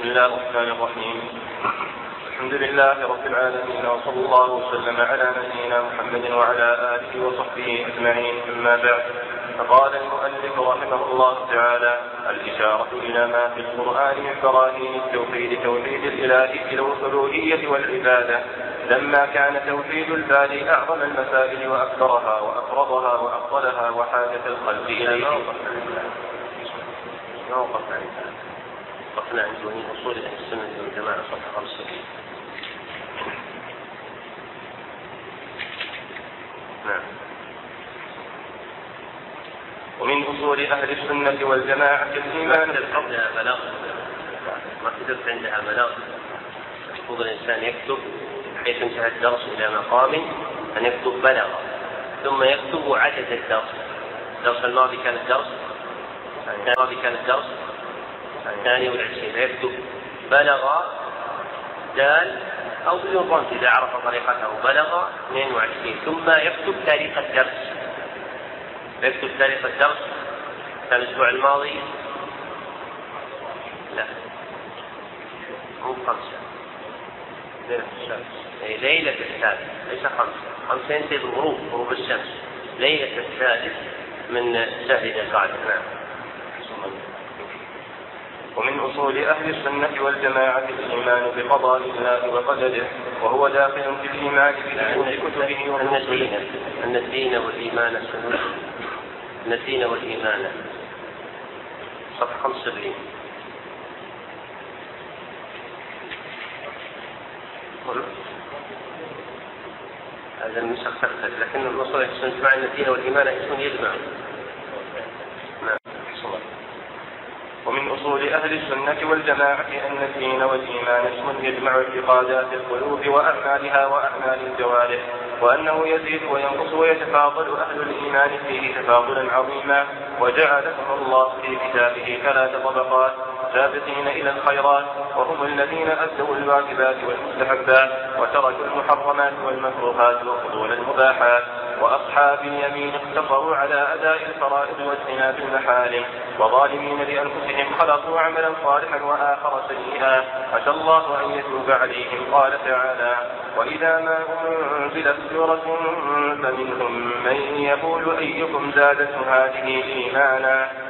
بسم الله الرحمن الرحيم. الحمد لله رب العالمين وصلى الله وسلم على نبينا محمد وعلى آله وصحبه أجمعين. أما بعد فقال المؤلف رحمه الله تعالى الإشارة إلى ما في القرآن من براهين التوحيد توحيد الإله الألوهية والعبادة. لما كان توحيد الباري أعظم المسائل وأكثرها وأفرضها وأفضلها وحاجة الخلق إليه. وقفنا عند أصول أهل السنة والجماعة صفحة 65 نعم. ومن أصول أهل السنة والجماعة الإيمان قبلها بلاغ ما كتبت عندها بلاغ المفروض الإنسان يكتب حيث انتهى الدرس إلى مقام أن يكتب بلغ ثم يكتب عدد الدرس. الدرس الماضي كان الدرس الماضي كان الدرس. الثاني والعشرين. فيكتب بلغ دال أو بدون رمز إذا عرف طريقته. بلغ 22 ثم يكتب تاريخ الدرس. يكتب تاريخ الدرس. كان الأسبوع الماضي. لا. مو خمسة. ليلة أي ليلة السادس ليس خمسة. خمسة ينتهي بالغروب غروب الشمس. ليلة السادس من شهر ذي القعدة. نعم. ومن أصول أهل السنة والجماعة الإيمان بقضاء الله وقدره وهو داخل في الإيمان بجميع كتبه ورسله. أن الدين والإيمان سنة. أن الدين والإيمان. صفحة 75 هذا النسخ تختلف لكن الرسول يحسن مع أن الدين والإيمان اسم يجمع ومن أصول أهل السنة والجماعة أن الدين والإيمان اسم يجمع اعتقادات القلوب وأعمالها وأعمال الجوارح وأنه يزيد وينقص ويتفاضل أهل الإيمان فيه تفاضلا عظيما وجعلهم الله في كتابه ثلاث طبقات سابقين إلى الخيرات وهم الذين أدوا الواجبات والمستحبات وتركوا المحرمات والمكروهات وفضول المباحات. وأصحاب اليمين اقتصروا على أداء الفرائض واجتناب المحارم وظالمين لأنفسهم خلقوا عملا صالحا وآخر سيئا. عسى الله أن يتوب عليهم. قال تعالى وإذا ما أنزلت سورة فمنهم من يقول أيكم زادته هذه إيمانا؟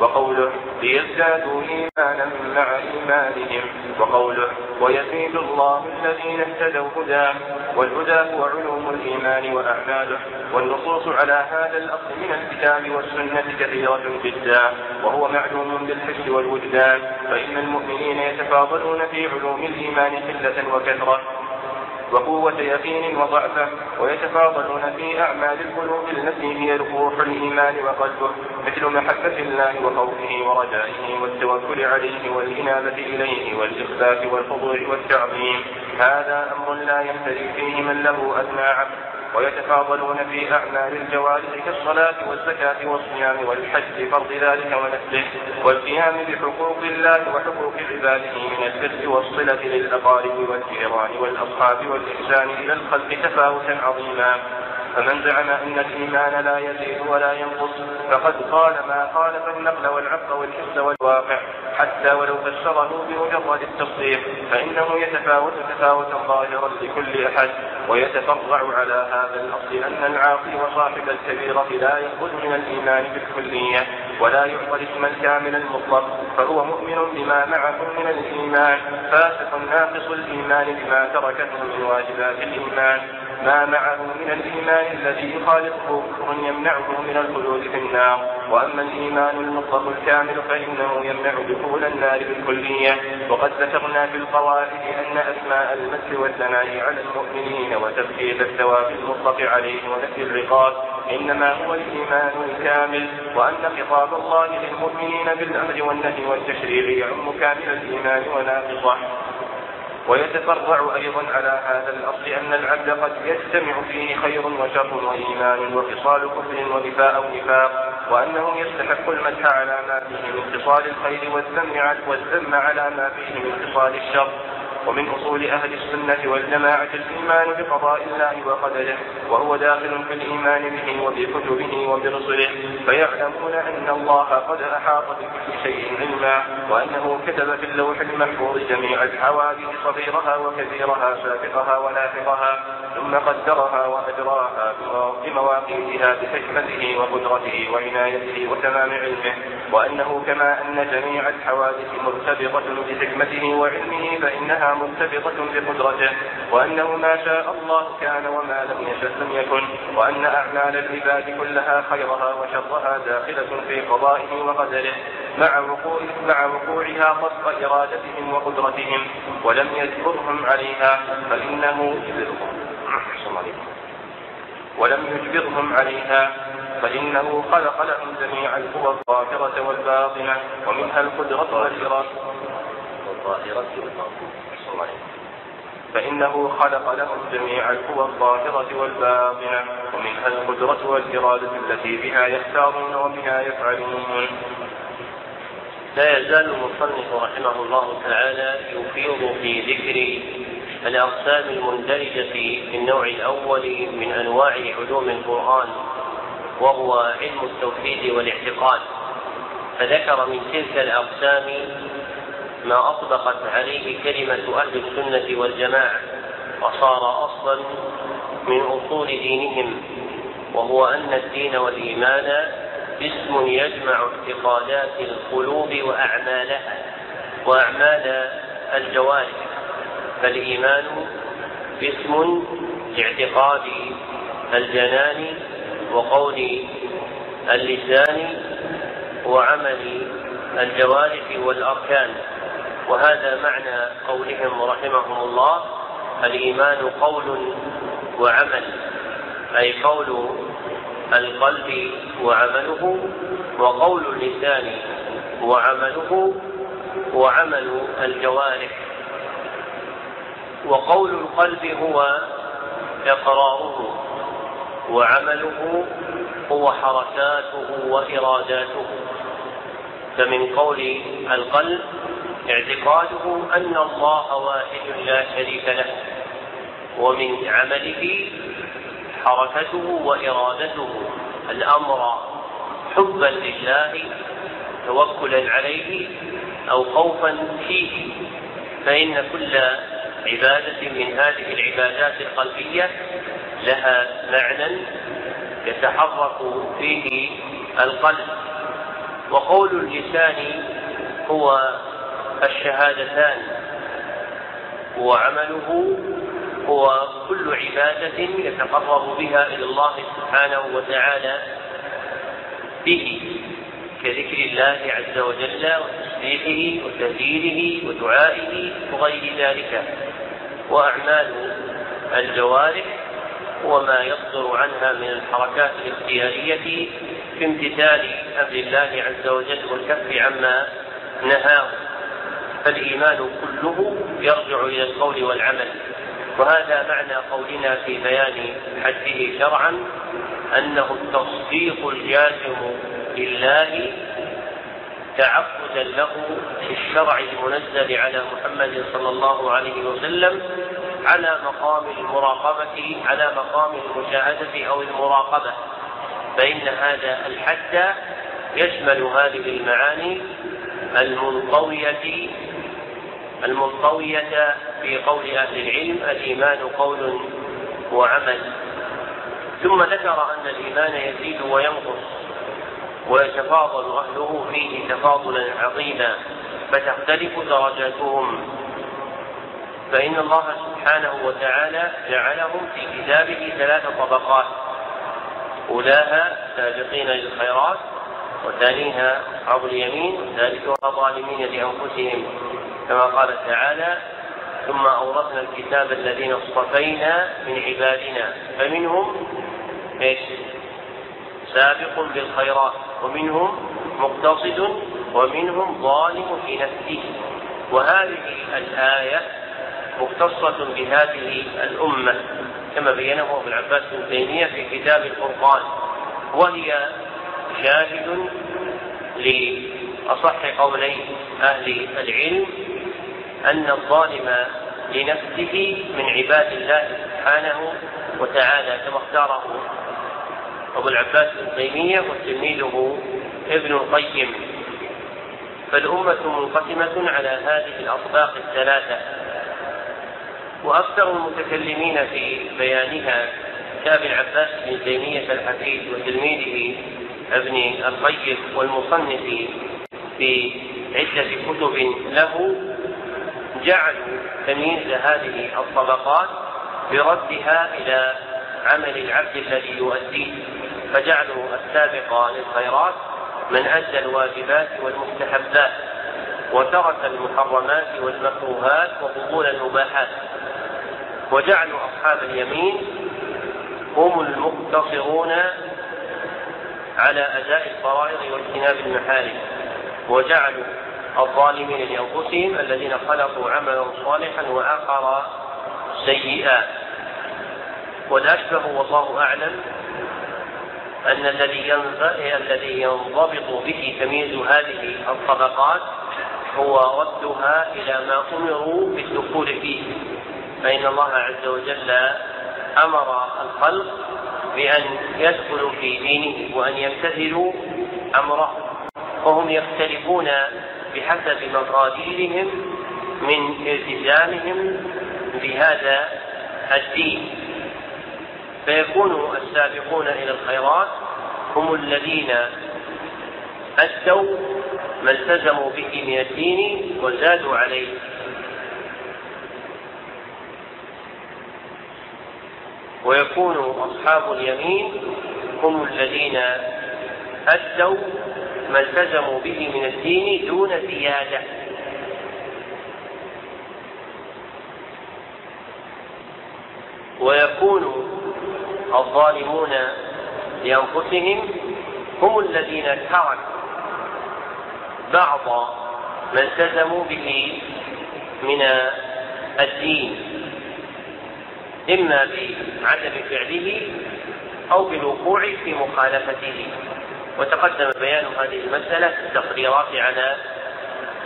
وقوله ليزدادوا إيمانا مع إيمانهم. وقوله ويزيد الله الذين اهتدوا هدى والهدى هو علوم الإيمان وأعماله. والنصوص على هذا الأصل من الكتاب والسنة كثيرة جدا وهو معلوم بالحس والوجدان. فإن المؤمنين يتفاضلون في علوم الإيمان قلة وكثرة. وقوة يقين وضعفة ويتفاضلون في أعمال القلوب التي هي روح الإيمان وقلبه مثل محبة الله وخوفه ورجائه والتوكل عليه والإنابة إليه والإخلاف والخضوع والتعظيم. هذا أمر لا يمتلئ فيه من له أدنى عقل ويتفاضلون في أعمال الجوارح كالصلاة والزكاة والصيام والحج فرض ذلك ونفسه والقيام بحقوق الله وحقوق عباده من البر والصلة للأقارب والجيران والأصحاب والإحسان إلى الخلق تفاوتا عظيما. فمن زعم أن الإيمان لا يزيد ولا ينقص فقد قال ما خالف النقل والعقل والحس والواقع حتى ولو فسره بمجرد التصديق فإنه يتفاوت تفاوتا ظاهرا لكل أحد. ويتفرع على هذا الأصل أن العاقل وصاحب الكبيرة لا يخرج من الإيمان بالكلية ولا يعطى الاسم الكامل المطلق فهو مؤمن بما معه من الإيمان فاسق ناقص الإيمان بما تركته من واجبات الإيمان. ما معه من الإيمان الذي يخالفه كفر يمنعه من الخلود في النار. وأما الإيمان المطلق الكامل فإنه يمنع دخول النار بالكلية. وقد ذكرنا في القواعد أن أسماء المدح والثناء على المؤمنين وتبكيت الثواب المطلق عليه ونفي الرقاب إنما هو الإيمان الكامل. وأن خطاب الله للمؤمنين بالأمر والنهي والتشريع يعم كامل الإيمان وناقصه ويتفرع أيضا على هذا الأصل أن العبد قد يجتمع فيه خير وشر وإيمان وخصال كفر ونفاء ونفاق وأنه يستحق المدح على ما فيه من خصال الخير والذم على ما فيه من خصال الشر. ومن أصول أهل السنة والجماعة الإيمان بقضاء الله وقدره وهو داخل في الإيمان به وبكتبه وبرسله فيعلمون أن الله قد أحاط بكل شيء علما وأنه كتب في اللوح المحفوظ جميع الحوادث صغيرها وكبيرها سابقها ولاحقها ثم قدرها وأجراها بمواقيتها بحكمته وقدرته وعنايته وتمام علمه وأنه كما أن جميع الحوادث مرتبطة بحكمته وعلمه فإنها مرتبطة بقدرته وأنه ما شاء الله كان وما لم يشأ لم يكن وأن أعمال العباد كلها خيرها وشرها داخلة في قضائه وقدره مع وقوع مع وقوعها وفق إرادتهم وقدرتهم ولم يجبرهم عليها فإنه ولم يجبرهم عليها فإنه خلق لهم جميع القوى الظاهرة والباطنة ومنها القدرة والإرادة. الظاهرة والباطنة. فإنه خلق لهم جميع القوى الظاهرة والباطنة ومنها القدرة والإرادة التي بها يختارون وبها يفعلون. لا يزال المصنف رحمه الله تعالى يفيض في ذكر الأقسام المندرجة في النوع الأول من أنواع علوم القرآن وهو علم التوحيد والاعتقاد. فذكر من تلك الأقسام ما أطبقت عليه كلمة أهل السنة والجماعة وصار أصلا من أصول دينهم وهو أن الدين والإيمان اسم يجمع اعتقادات القلوب وأعمالها وأعمال الجوارح. فالإيمان اسم لاعتقاد الجنان وقول اللسان وعمل الجوارح والأركان. وهذا معنى قولهم رحمهم الله الإيمان قول وعمل أي قول القلب وعمله وقول اللسان وعمله وعمل الجوارح. وقول القلب هو إقراره وعمله هو حركاته وإراداته. فمن قول القلب اعتقاده أن الله واحد لا شريك له ومن عمله حركته وإرادته الأمر حبا لله توكلا عليه أو خوفا فيه فإن كل عبادة من هذه العبادات القلبية لها معنى يتحرك فيه القلب. وقول اللسان هو الشهادتان. وعمله هو كل عبادة يتقرب بها إلى الله سبحانه وتعالى به كذكر الله عز وجل وتسبيحه وتهليله ودعائه وغير ذلك. وأعمال الجوارح وما يصدر عنها من الحركات الاختيارية في امتثال أمر الله عز وجل والكف عما نهاه. فالإيمان كله يرجع إلى القول والعمل. وهذا معنى قولنا في بيان حده شرعا أنه التصديق الجازم لله تعبدا له في الشرع المنزل على محمد صلى الله عليه وسلم على مقام المراقبة على مقام المشاهدة أو المراقبة. فإن هذا الحد يشمل هذه المعاني المنطوية المنطوية في قول أهل العلم الإيمان قول وعمل. ثم ذكر أن الإيمان يزيد وينقص ويتفاضل أهله فيه تفاضلا عظيما فتختلف درجاتهم. فإن الله سبحانه وتعالى جعلهم في كتابه ثلاث طبقات أولاها سابقين للخيرات وثانيها أصحاب اليمين وثالثها ظالمين لأنفسهم. كما قال تعالى ثم أورثنا الكتاب الذين اصطفينا من عبادنا. فمنهم إيش؟ سابق بالخيرات ومنهم مقتصد ومنهم ظالم في نفسه. وهذه الآية مختصة بهذه الأمة كما بينه ابن عباس بن تيمية في كتاب الفرقان. وهي شاهد لأصح قولي أهل العلم أن الظالم لنفسه من عباد الله سبحانه وتعالى كما اختاره أبو العباس بن تيمية وتلميذه ابن القيم. فالأمة منقسمة على هذه الأطباق الثلاثة وأكثر المتكلمين في بيانها كابن العباس بن تيمية الحفيد وتلميذه ابن القيم والمصنف في عدة كتب له جعلوا تمييز هذه الطبقات بردها إلى عمل العبد الذي يؤديه فجعلوا السابق للخيرات من أدى الواجبات والمستحبات وترك المحرمات والمكروهات وقبول المباحات وجعلوا أصحاب اليمين هم المقتصرون على أداء الفرائض واجتناب المحارم وجعلوا الظالمين لأنفسهم الذين خلقوا عملا صالحا وآخر سيئا. والأشبه والله أعلم أن الذي الذي ينضبط به تمييز هذه الطبقات هو ردها إلى ما أمروا بالدخول فيه. فإن الله عز وجل أمر الخلق بأن يدخلوا في دينه وأن يمتثلوا أمره. وهم يختلفون بحسب مقاديرهم من التزامهم بهذا الدين. فيكون السابقون إلى الخيرات هم الذين أدوا ما التزموا به من الدين وزادوا عليه. ويكون أصحاب اليمين هم الذين أدوا ما التزموا به من الدين دون زيادة. ويكون الظالمون لأنفسهم هم الذين تركوا بعض ما التزموا به من الدين إما بعدم فعله أو بالوقوع في مخالفته. وتقدم بيان هذه المسألة في التقريرات على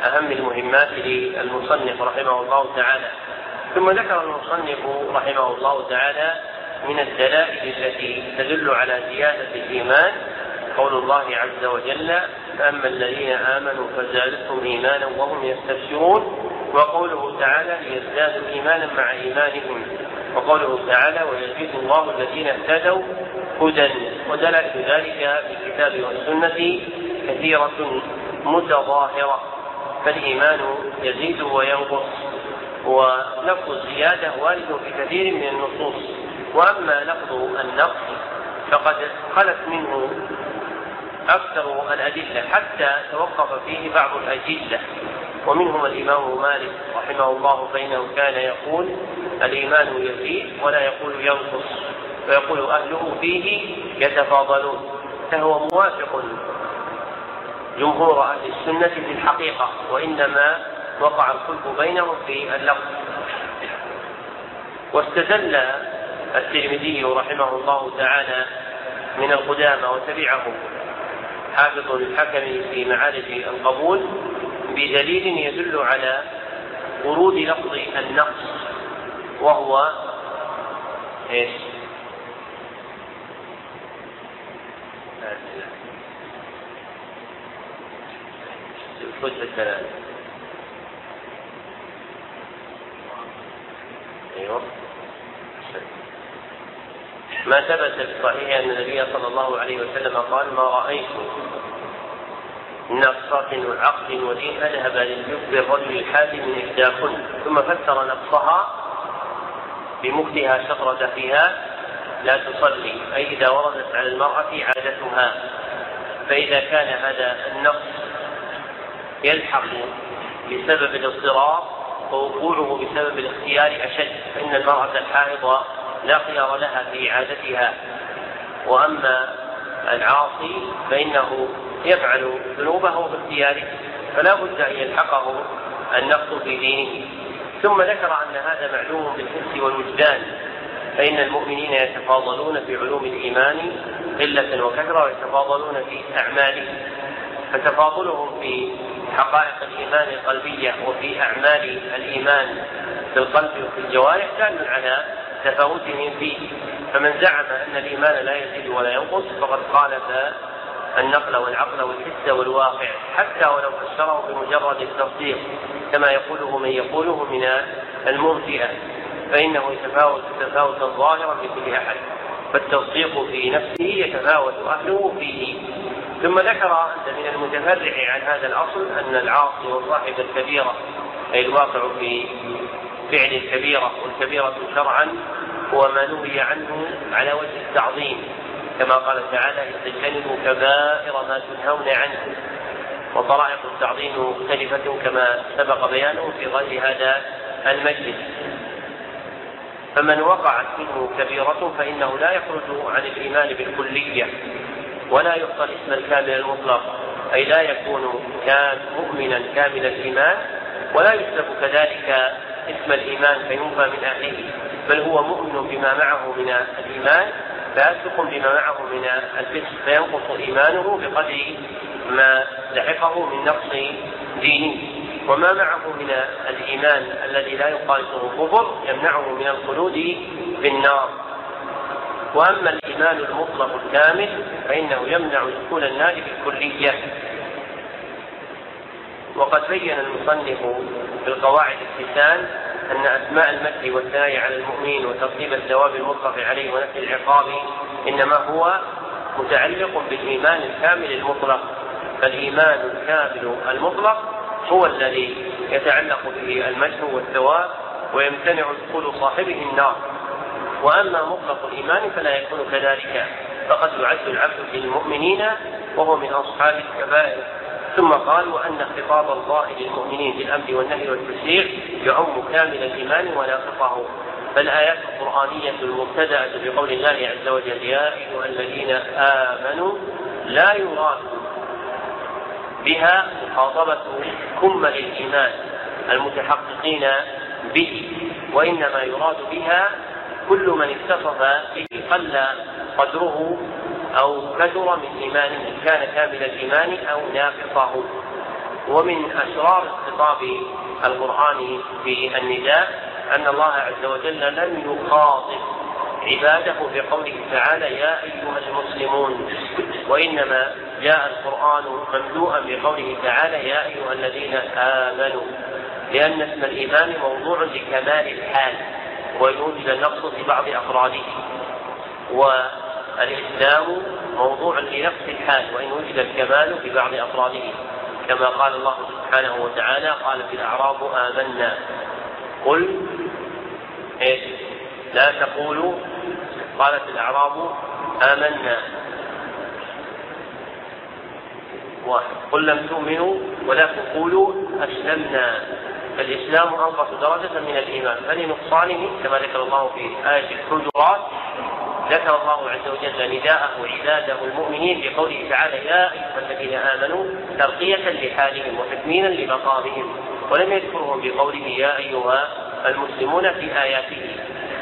أهم المهمات للمصنف رحمه الله تعالى. ثم ذكر المصنف رحمه الله تعالى من الدلائل التي تدل على زيادة الإيمان. قول الله عز وجل فأما الذين آمنوا فزادتهم إيمانا وهم يستبشرون وقوله تعالى ليزدادوا إيمانا مع إيمانهم وقوله تعالى ويزيد الله الذين اهتدوا هدى ذلك في الكتاب والسنة كثيرة متظاهرة فالإيمان يزيد وينقص ولفظ الزيادة وارد في كثير من النصوص. وأما لفظ النقص فقد خلت منه أكثر الأدلة حتى توقف فيه بعض الأجلة ومنهم الإمام مالك رحمه الله فإنه كان يقول الإيمان يزيد ولا يقول ينقص. فيقول أهله فيه يتفاضلون فهو موافق جمهور أهل السنة في الحقيقة وإنما وقع الخلف بينهم في اللفظ واستدل الترمذي رحمه الله تعالى من القدامى وتبعه حافظ الحكم في معارج القبول بدليل يدل على ورود لفظ النقص وهو إيش؟ أيوه. ما ثبت في الصحيح أن النبي صلى الله عليه وسلم قال ما رأيت نقصة عقل ودين أذهب للجب الرجل الحادي من إحداكن. ثم فسر نقصها بمكتها شطرة فيها لا تصلي أي إذا وردت على المرأة عادتها. فإذا كان هذا النقص يلحق بسبب الاضطرار ووقوعه بسبب الاختيار أشد فإن المرأة الحائض لا خيار لها في عادتها. وأما العاصي فإنه يفعل ذنوبه باختياره فلا بد أن يلحقه النقص في دينه. ثم ذكر أن هذا معلوم بالحس والوجدان. فإن المؤمنين يتفاضلون في علوم الإيمان قلة وكثرة ويتفاضلون في أعمالهم. فتفاضلهم في حقائق الإيمان القلبية وفي أعمال الإيمان في القلب وفي الجوارح دال على تفاوتهم فيه. فمن زعم أن الإيمان لا يزيد ولا ينقص فقد خالف النقل والعقل والحس والواقع. حتى ولو فسره بمجرد التصديق كما يقوله من يقوله من المرجئة فإنه يتفاوت تفاوتا ظاهرا في كل أحد فالتصديق في نفسه يتفاوت أهله فيه. ثم ذكر أن من المتفرع عن هذا الأصل أن العاصي وصاحب الكبيرة أي الواقع في فعل الكبيرة والكبيرة شرعا هو ما نهي عنه على وجه التعظيم. كما قال تعالى اجتنبوا كبائر ما تنهون عنه وطرائق التعظيم مختلفة كما سبق بيانه في غير هذا المجلس. فمن وقعت منه كبيرة فإنه لا يخرج عن الإيمان بالكلية ولا يعطى الاسم الكامل المطلق أي لا يكون كان مؤمنا كامل الإيمان ولا يسلب كذلك اسم الإيمان فينفى من أهله بل هو مؤمن بما معه من الإيمان فاسق بما معه من الفسق فينقص إيمانه بقدر ما لحقه من نقص دينه. وما معه من الإيمان الذي لا يخالطه كفر يمنعه من الخلود في النار وأما الإيمان المطلق الكامل فإنه يمنع دخول النار بالكلية. وقد بين المصنف في القواعد التسان أن أسماء المدح والثناء على المؤمن وترتيب الثواب المطلق عليه ونفي العقاب إنما هو متعلق بالإيمان الكامل المطلق. فالإيمان الكامل المطلق هو الذي يتعلق به المدح والثواب ويمتنع دخول صاحبه النار. وأما مطلق الإيمان فلا يكون كذلك. فقد يعد العبد في المؤمنين وهو من أصحاب الكبائر. ثم قال وأن خطاب الله للمؤمنين بالأمر والنهي والتشريع يعم كامل الإيمان وناقصه فالآيات القرآنية المبتدأة بقول الله عز وجل يا أيها الذين آمنوا لا يراد بها مخاطبة كمل الايمان المتحققين به وإنما يراد بها كل من اتصف به قل قدره أو كثر من إيمانه إن كان كامل الإيمان أو ناقصه. ومن أسرار خطاب القرآن في النداء أن الله عز وجل لم يخاطب عباده بقوله تعالى يا أيها المسلمون وإنما جاء القرآن مملوءا بقوله تعالى يا أيها الذين آمنوا لأن اسم الإيمان موضوع لكمال الحال وإن وجد النقص في بعض أفراده والإسلام موضوع لنفس الحال وإن وجد الكمال في بعض أفراده كما قال الله سبحانه وتعالى قال في الأعراب آمنا. قل إيش؟ لا تقولوا. قالت الأعراب آمنا. واحد. قل لم تؤمنوا ولكن قولوا أسلمنا. فالإسلام أنقص درجة من الإيمان. فلنقصانه كما ذكر الله في آية الحجرات ذكر الله عز وجل نداءه عباده المؤمنين بقوله تعالى يا أيها الذين آمنوا ترقية لحالهم وتكميلا لمقامهم. ولم يذكرهم بقوله يا أيها المسلمون في آياته.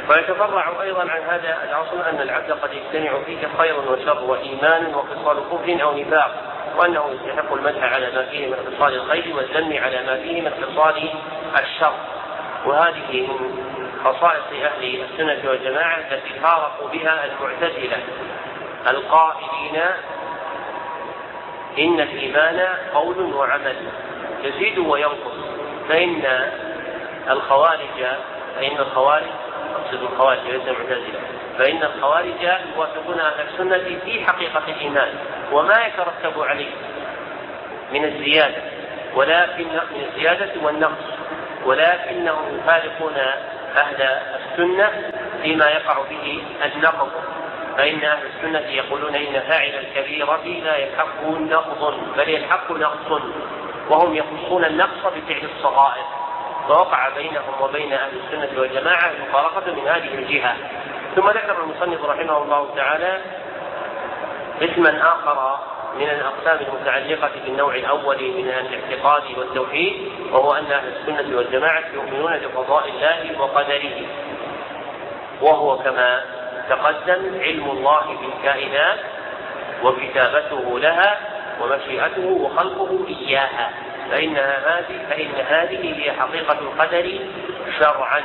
ويتفرع أيضا عن هذا الأصل أن العبد قد يجتمع فيه خير وشر وإيمان وخصال كفر أو نفاق وأنه يستحق المدح على ما فيه من خصال الخير والذم على ما فيه من خصال الشر. وهذه من خصائص أهل السنة والجماعة التي فارقوا بها المعتزلة. القائلين إن الإيمان قول وعمل يزيد وينقص فإن الخوارج فإن الخوارج أقصد الخوارج ليس المعتزلة. فإن الخوارج يوافقون أهل السنة في حقيقة الإيمان وما يترتب عليه من الزيادة ولكن من الزيادة والنقص ولكنهم يفارقون أهل السنة فيما يقع به النقض. فإن أهل السنة يقولون إن فاعل الكبيرة لا يلحقه نقض بل يلحق نقص وهم يخصون النقص بفعل الصغائر. فوقع بينهم وبين أهل السنة والجماعة مفارقة من هذه الجهة. ثم ذكر المصنف رحمه الله تعالى اسما آخر من الأقسام المتعلقة بالنوع الأول من الاعتقاد والتوحيد وهو أن أهل السنة والجماعة يؤمنون بقضاء الله وقدره. وهو كما تقدم علم الله بالكائنات وكتابته لها ومشيئته وخلقه إياها. فإنها هذه فإن هذه هي حقيقة القدر شرعا.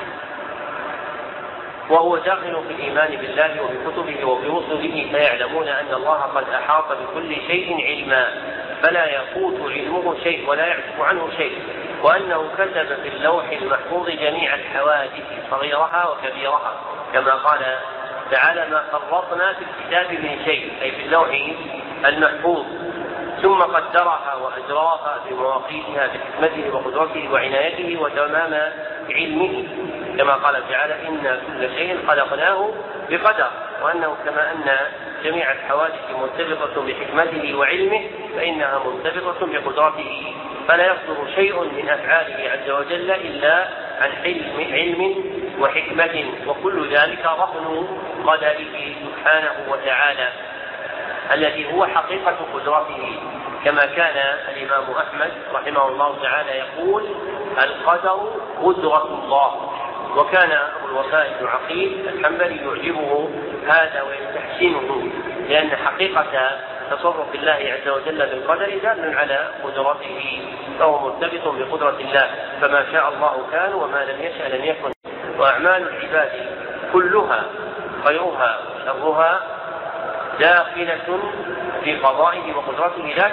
وهو داخل في الإيمان بالله وبكتبه وبرسله فيعلمون أن الله قد أحاط بكل شيء علما. فلا يفوت علمه شيء ولا يعزف عنه شيء. وأنه كتب في اللوح المحفوظ جميع الحوادث صغيرها وكبيرها. كما قال تعالى ما فرطنا في الكتاب من شيء. أي في اللوح المحفوظ. ثم قدرها وأجراها بمواقيتها بحكمته وقدرته وعنايته وتمام علمه. كما قال تعالى إنا كل شيء خلقناه بقدر. وأنه كما أن جميع الحوادث مرتبطة بحكمته وعلمه فإنها مرتبطة بقدرته. فلا يصدر شيء من أفعاله عز وجل إلا عن علم علم وحكمة وكل ذلك رهن قدره سبحانه وتعالى الذي هو حقيقة قدرته. كما كان الإمام أحمد رحمه الله تعالى يقول القدر قدرة الله. وكان أبو الوفاء بن عقيل الحنبلي يعجبه هذا ويستحسنه لأن حقيقة تصرف الله عز وجل بالقدر دال على قدرته فهو مرتبط بقدرة الله. فما شاء الله كان وما لم يشأ لم يكن. وأعمال العباد كلها خيرها وشرها داخلة في قضائه وقدرته لا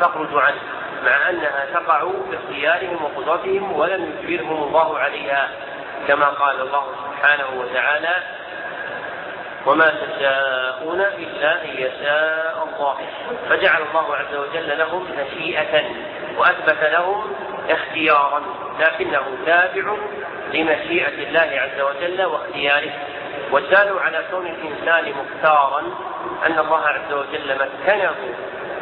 تخرج عنه مع أنها تقع باختيارهم وقدرتهم ولم يجبرهم الله عليها كما قال الله سبحانه وتعالى وما تشاءون إلا أن يشاء الله. فجعل الله عز وجل لهم مشيئة وأثبت لهم اختيارا لكنه تابع لمشيئة الله عز وجل واختياره. والدال على كون الإنسان مختارا أن الله عز وجل مكنه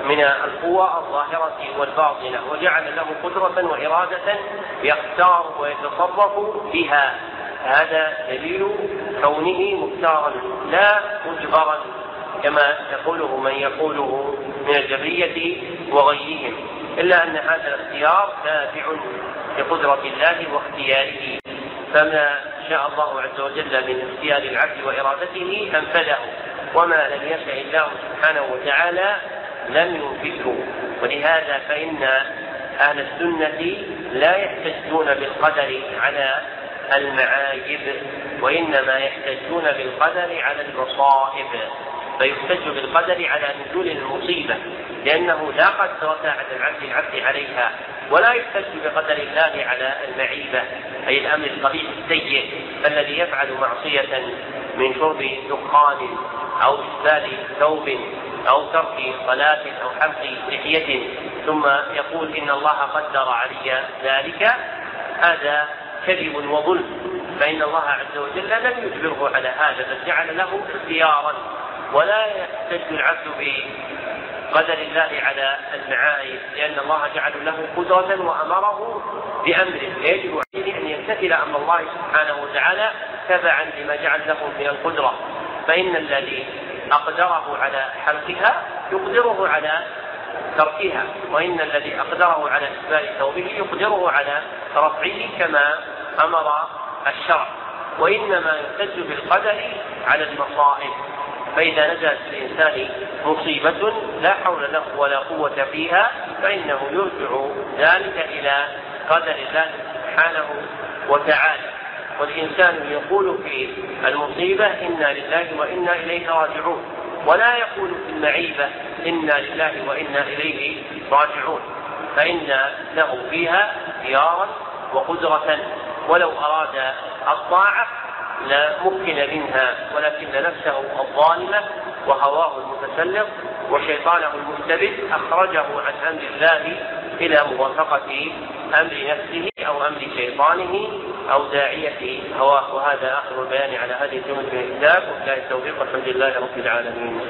من القوى الظاهرة والباطنة وجعل له قدرة وإرادة يختار ويتصرف بها. هذا دليل كونه مختارا لا مجبرا كما يقوله من يقوله من الجبرية وغيرهم. إلا أن هذا الاختيار تابع لقدرة الله واختياره. فما شاء الله عز وجل من اختيار العبد وإرادته أنفذه. وما لم يشاء الله سبحانه وتعالى لم ينفذه. ولهذا فإن أهل السنة لا يحتجون بالقدر على المعايب وإنما يحتجون بالقدر على المصائب. فيحتج بالقدر على نزول المصيبة لأنه لا قدرة على العبد العبد عليها ولا يحتج بقدر الله على المعيبة أي الأمر القبيح السيء الذي يفعل معصية من شرب دخان أو إسبال ثوب أو ترك صلاة أو حلق لحية. ثم يقول إن الله قدر علي ذلك. هذا كذب وظلم. فإن الله عز وجل لم يجبره على هذا بل جعل له اختيارا. ولا يحتج العبد بقدر الله على المعايب لأن الله جعل له قدرة وأمره بأمره. فيجب عليه يمتثل أمر الله سبحانه وتعالى تبعا لما جعل له من القدرة. فإن الذي أقدره على حلقها يقدره على تركها وإن الذي أقدره على إسبال ثوبه يقدره على رفعه كما أمر الشرع. وإنما يحتج بالقدر على المصائب. فإذا نزلت الإنسان مصيبة لا حول له ولا قوة فيها فإنه يرجع ذلك إلى قدر الله سبحانه وتعالى. والإنسان يقول في المصيبة إنا لله وإنا إليه راجعون ولا يقول في المعيبة إنا لله وإنا إليه راجعون. فإن له فيها اختيارا وقدرة ولو أراد الطاعة لمكن منها ولكن نفسه الظالمة وهواه المتسلط وشيطانه المستبد أخرجه عن أمر الله إلى موافقة أمر نفسه أو أمر شيطانه أو داعية هواه. وهذا آخر البيان على هذه الجملة من الكتاب. وبالله التوفيق. والحمد لله رب العالمين.